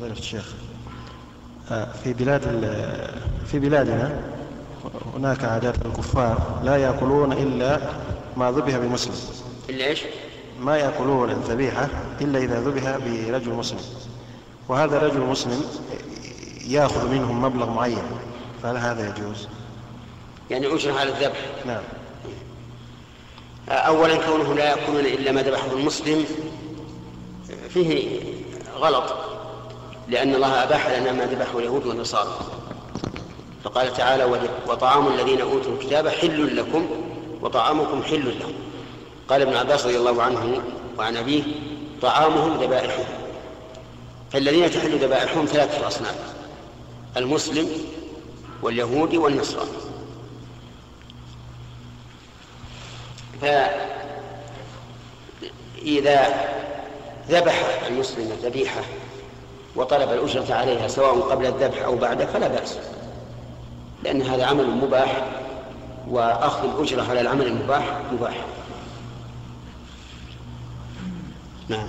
فضيلة الشيخ آه، في بلاد في بلادنا هناك عادات الكفار لا يأكلون إلا ما ذبح بمسلم. إلا إيش؟ ما يأكلون الذبيحة إلا إذا ذبح برجل مسلم. وهذا الرجل مسلم يأخذ منهم مبلغ معين. فهل هذا يجوز؟ يعني أجر على الذبح؟ نعم. أولا كونه لا يأكلون إلا ما ذبحه المسلم فيه غلط. لأن الله أباح لنا ما ذبحه اليهود والنصارى. فقال تعالى وطعام الذين أوتوا الكتاب حل لكم وطعامكم حل لهم. قال ابن عباس رضي الله عنه وعن أبيه طعامهم ذبائحهم. فالذين تحل ذبائحهم ثلاثة أصناف المسلم واليهودي والنصراني فإذا ذبح المسلم الذبيحة وطلب الأجرة عليها سواء قبل الذبح أو بعده فلا بأس لأن هذا عمل مباح وأخذ الأجرة على العمل المباح مباح. نعم.